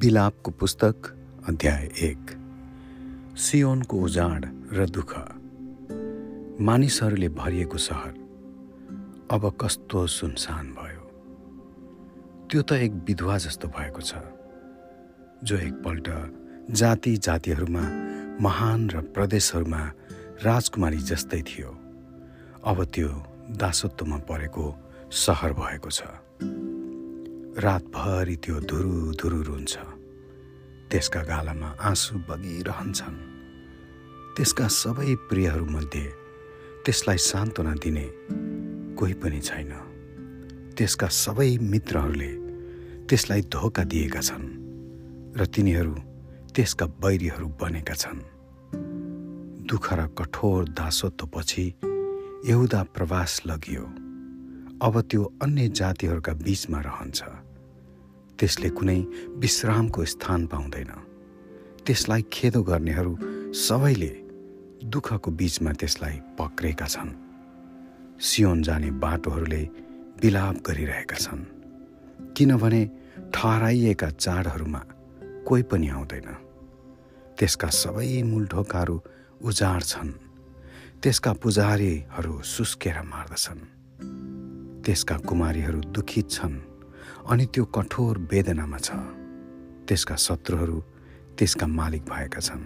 बिलापको पुस्तक अध्याय एक। सियोनको उजाड र दुःख। मानिसहरूले भरिएको सहर। अब कस्तो सुनसान भयो। त्यो त एक विधवा जस्तो भएको छ जो एकपल्ट जाति जातिहरूमा महान र प्रदेशहरूमा राजकुमारी जस्तै थियो। अब त्यो दासत्वमा परेको सहर भएको छ। रातभरि त्यो धुरु धुरु रुन्छ। त्यसका गालामा आँसु बगिरहन्छन्। त्यसका सबै प्रियहरूमध्ये त्यसलाई सान्त्वना दिने कोही पनि छैन। त्यसका सबै मित्रहरूले त्यसलाई धोका दिएका छन् र तिनीहरू त्यसका बैरीहरू बनेका छन्। दुःख र कठोर दासत्वपछि यहुदा प्रवास लगियो। अब त्यो अन्य जातिहरूका बीचमा रहन्छ। त्यसले कुनै विश्रामको स्थान पाउँदैन। त्यसलाई खेदो गर्नेहरू सबैले दुःखको बीचमा त्यसलाई पक्रेका छन्। सियोन जाने बाटोहरूले बिलाप गरिरहेका छन्। किनभने ठहराइएका चाडहरूमा कोही पनि आउँदैन। त्यसका सबै मूलढोकाहरू उजाड छन्। त्यसका पुजारीहरू सुस्केर मार्दछन्। त्यसका कुमारीहरू दुखित छन्। अनि त्यो कठोर वेदनामा छ। त्यसका शत्रुहरू त्यसका मालिक भएका छन्।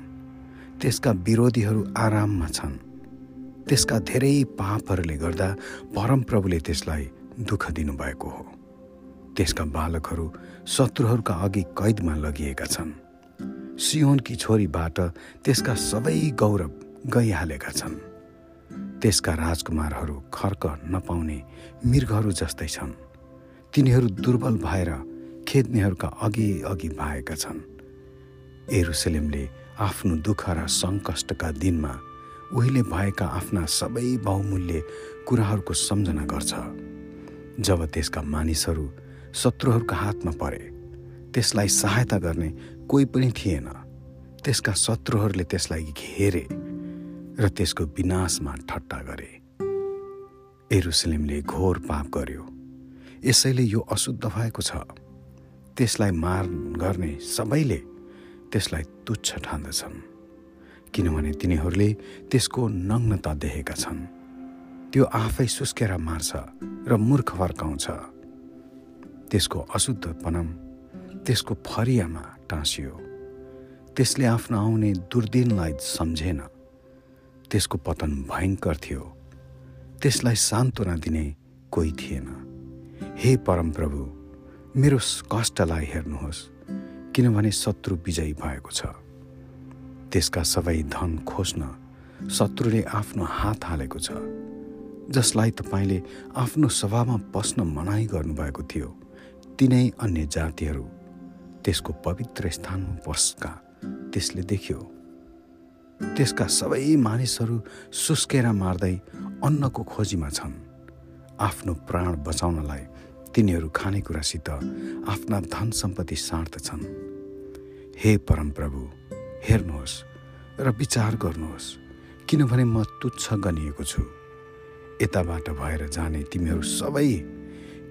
त्यसका विरोधीहरू आराममा छन्। त्यसका धेरै पापहरूले गर्दा परमप्रभुले त्यसलाई दुःख दिनुभएको हो। त्यसका बालकहरू शत्रुहरूका अघि कैदमा लगिएका छन्। सियोनकी छोरीबाट त्यसका सबै गौरव गइहालेका छन्। त्यसका राजकुमारहरू खर्क नपाउने मृगहरू जस्तै छन्। तिनीहरू दुर्बल भएर खेद्नेहरूका अघि अघि भाएका छन्। एरुसलेमले आफ्नो दुःख र सङ्कष्टका दिनमा उहिले भएका आफ्ना सबै बहुमूल्य कुराहरूको सम्झना गर्छ। जब त्यसका मानिसहरू शत्रुहरूका हातमा परे त्यसलाई सहायता गर्ने कोही पनि थिएन। त्यसका शत्रुहरूले त्यसलाई घेरे र त्यसको विनाशमा ठट्टा गरे। एरुसलेमले घोर पाप गर्यो। यसैले यो अशुद्ध भएको छ। त्यसलाई मार गर्ने सबैले त्यसलाई तुच्छ ठान्दछन्। किनभने तिनीहरूले त्यसको नग्नता देखेका छन्। त्यो आफै सुस्केर मार्छ र मूर्ख फर्काउँछ। त्यसको अशुद्धपनम त्यसको फरियामा टाँसियो। त्यसले आफ्नो आउने दुर्दिनलाई सम्झेन। त्यसको पतन भयङ्कर थियो। त्यसलाई सान्त्वना दिने कोही थिएन। हे परमप्रभु मेरो कष्टलाई हेर्नुहोस् किनभने शत्रु विजयी भएको छ। त्यसका सबै धन खोज्न शत्रुले आफ्नो हात हालेको छ। जसलाई तपाईँले आफ्नो सभामा पस्न मनाइ गर्नुभएको थियो तिनै अन्य जातिहरू त्यसको पवित्र स्थानमा पस्का त्यसले देख्यो। त्यसका सबै मानिसहरू सुस्केर मार्दै अन्नको खोजीमा छन्। आफ्नो प्राण बचाउनलाई तिनीहरू खानेकुरासित आफ्ना धन सम्पत्ति साँड्दछन् हे परमप्रभु हेर्नुहोस् र विचार गर्नुहोस् किनभने म तुच्छ गनिएको छु। यताबाट भएर जाने तिमीहरू सबै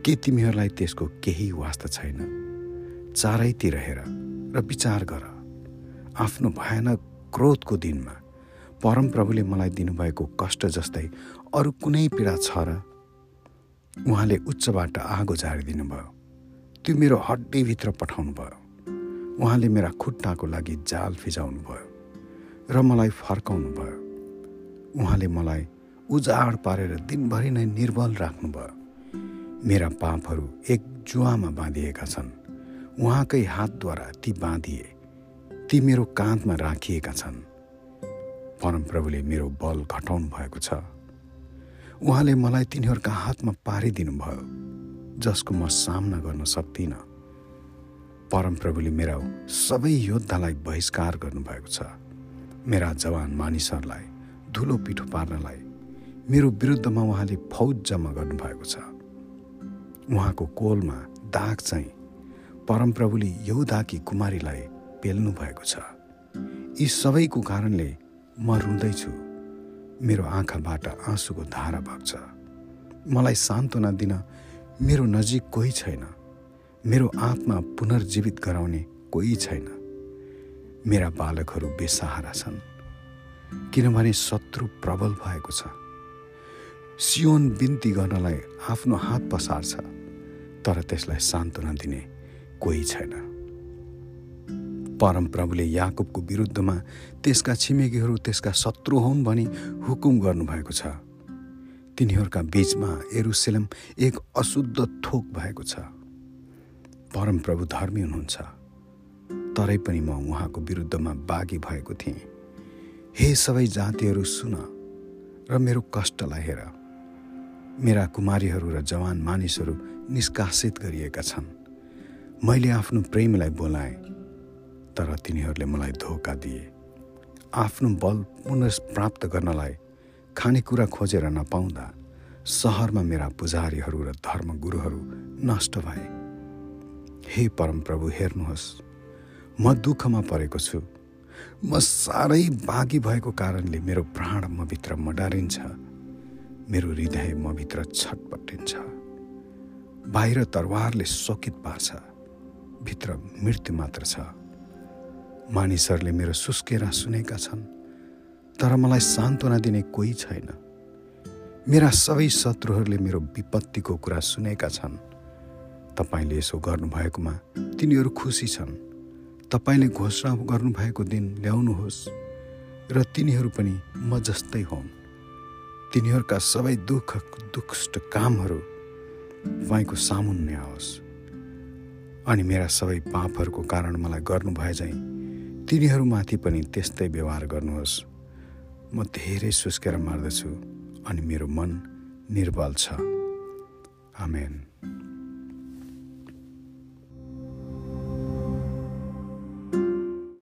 के तिमीहरूलाई त्यसको केही वास्ता छैन? चारैतिर हेर र विचार गर। आफ्नो भयानक क्रोधको दिनमा परमप्रभुले मलाई दिनुभएको कष्ट जस्तै अरू कुनै पीडा छ र उहाँले उच्चबाट आगो झारिदिनु भयो त्यो मेरो हड्डीभित्र पठाउनु भयो उहाँले मेरा खुट्टाको लागि जाल फिजाउनु भयो र मलाई फर्काउनु भयो उहाँले मलाई उजाड पारेर दिनभरि नै निर्बल राख्नुभयो। मेरा पापहरू एक जुवामा बाँधिएका छन्। उहाँकै हातद्वारा ती बाँधिए ती मेरो काँधमा राखिएका छन्। परमप्रभुले मेरो बल घटाउनु भएको छ। उहाँले मलाई तिनीहरूका हातमा पारिदिनु भयो जसको म सामना गर्न सक्दिनँ। परमप्रभुले मेरा सबै योद्धालाई बहिष्कार गर्नुभएको छ। मेरा जवान मानिसहरूलाई धुलो पिठो पार्नलाई मेरो विरुद्धमा उहाँले फौज जम्मा गर्नुभएको छ। उहाँको कोलमा दाग चाहिँ परमप्रभुले यौदाकी कुमारीलाई पेल्नु भएको छ। यी सबैको कारणले म रुँदैछु। मेरो आँखाबाट आँसुको धारा बग्छ। मलाई सान्त्वना दिन मेरो नजिक कोही छैन। मेरो आत्मा पुनर्जीवित गराउने कोही छैन। मेरा बालकहरू बेसहारा छन्। किनभने शत्रु प्रबल भएको छ। सियोन बिन्ती गर्नलाई आफ्नो हात पसार्छ तर त्यसलाई सान्त्वना दिने कोही छैन। परमप्रभुले याकुबको विरुद्धमा त्यसका छिमेकीहरू त्यसका शत्रु हुन् भनी हुकुम गर्नुभएको छ। तिनीहरूका बीचमा एरुसेलम एक अशुद्ध थोक भएको छ। परमप्रभु धर्मी हुनुहुन्छ। तरै पनि म उहाँको विरुद्धमा बाघी भएको थिएँ। हे सबै जातिहरू सुन र मेरो कष्टलाई हेर। मेरा कुमारीहरू र जवान मानिसहरू निष्कासित गरिएका छन्। मैले आफ्नो प्रेमीलाई बोलाएँ। तर तिनीहरूले मलाई धोका दिए। आफ्नो बल पुनर्प्राप्त गर्नलाई खानेकुरा खोजेर नपाउँदा सहरमा मेरा पुजारीहरू र धर्मगुरुहरू नष्ट भए। हे परमप्रभु हेर्नुहोस् म दुःखमा परेको छु। म साह्रै बाघी भएको कारणले मेरो प्राण म भित्र मडारिन्छ। मेरो हृदय म भित्र छटपटिन्छ। बाहिर तरवारले शोकित पार्छ। भित्र मृत्यु मात्र छ। मानिसहरूले मेरो सुस्केरा सुनेका छन् तर मलाई सान्त्वना दिने कोही छैन। मेरा सबै शत्रुहरूले मेरो विपत्तिको कुरा सुनेका छन्। तपाईँले यसो गर्नुभएकोमा तिनीहरू खुसी छन्। तपाईँले घोषणा गर्नुभएको दिन ल्याउनुहोस् र तिनीहरू पनि म जस्तै हुन् तिनीहरूका सबै दुःख दुष्ट कामहरू तपाईँको सामुन्य आओस्। अनि मेरा सबै पापहरूको कारण मलाई गर्नुभए चाहिँ तिनीहरूमाथि पनि त्यस्तै व्यवहार गर्नुहोस्। म धेरै सुस्केर मार्दछु अनि मेरो मन निर्बल छ। आमेन।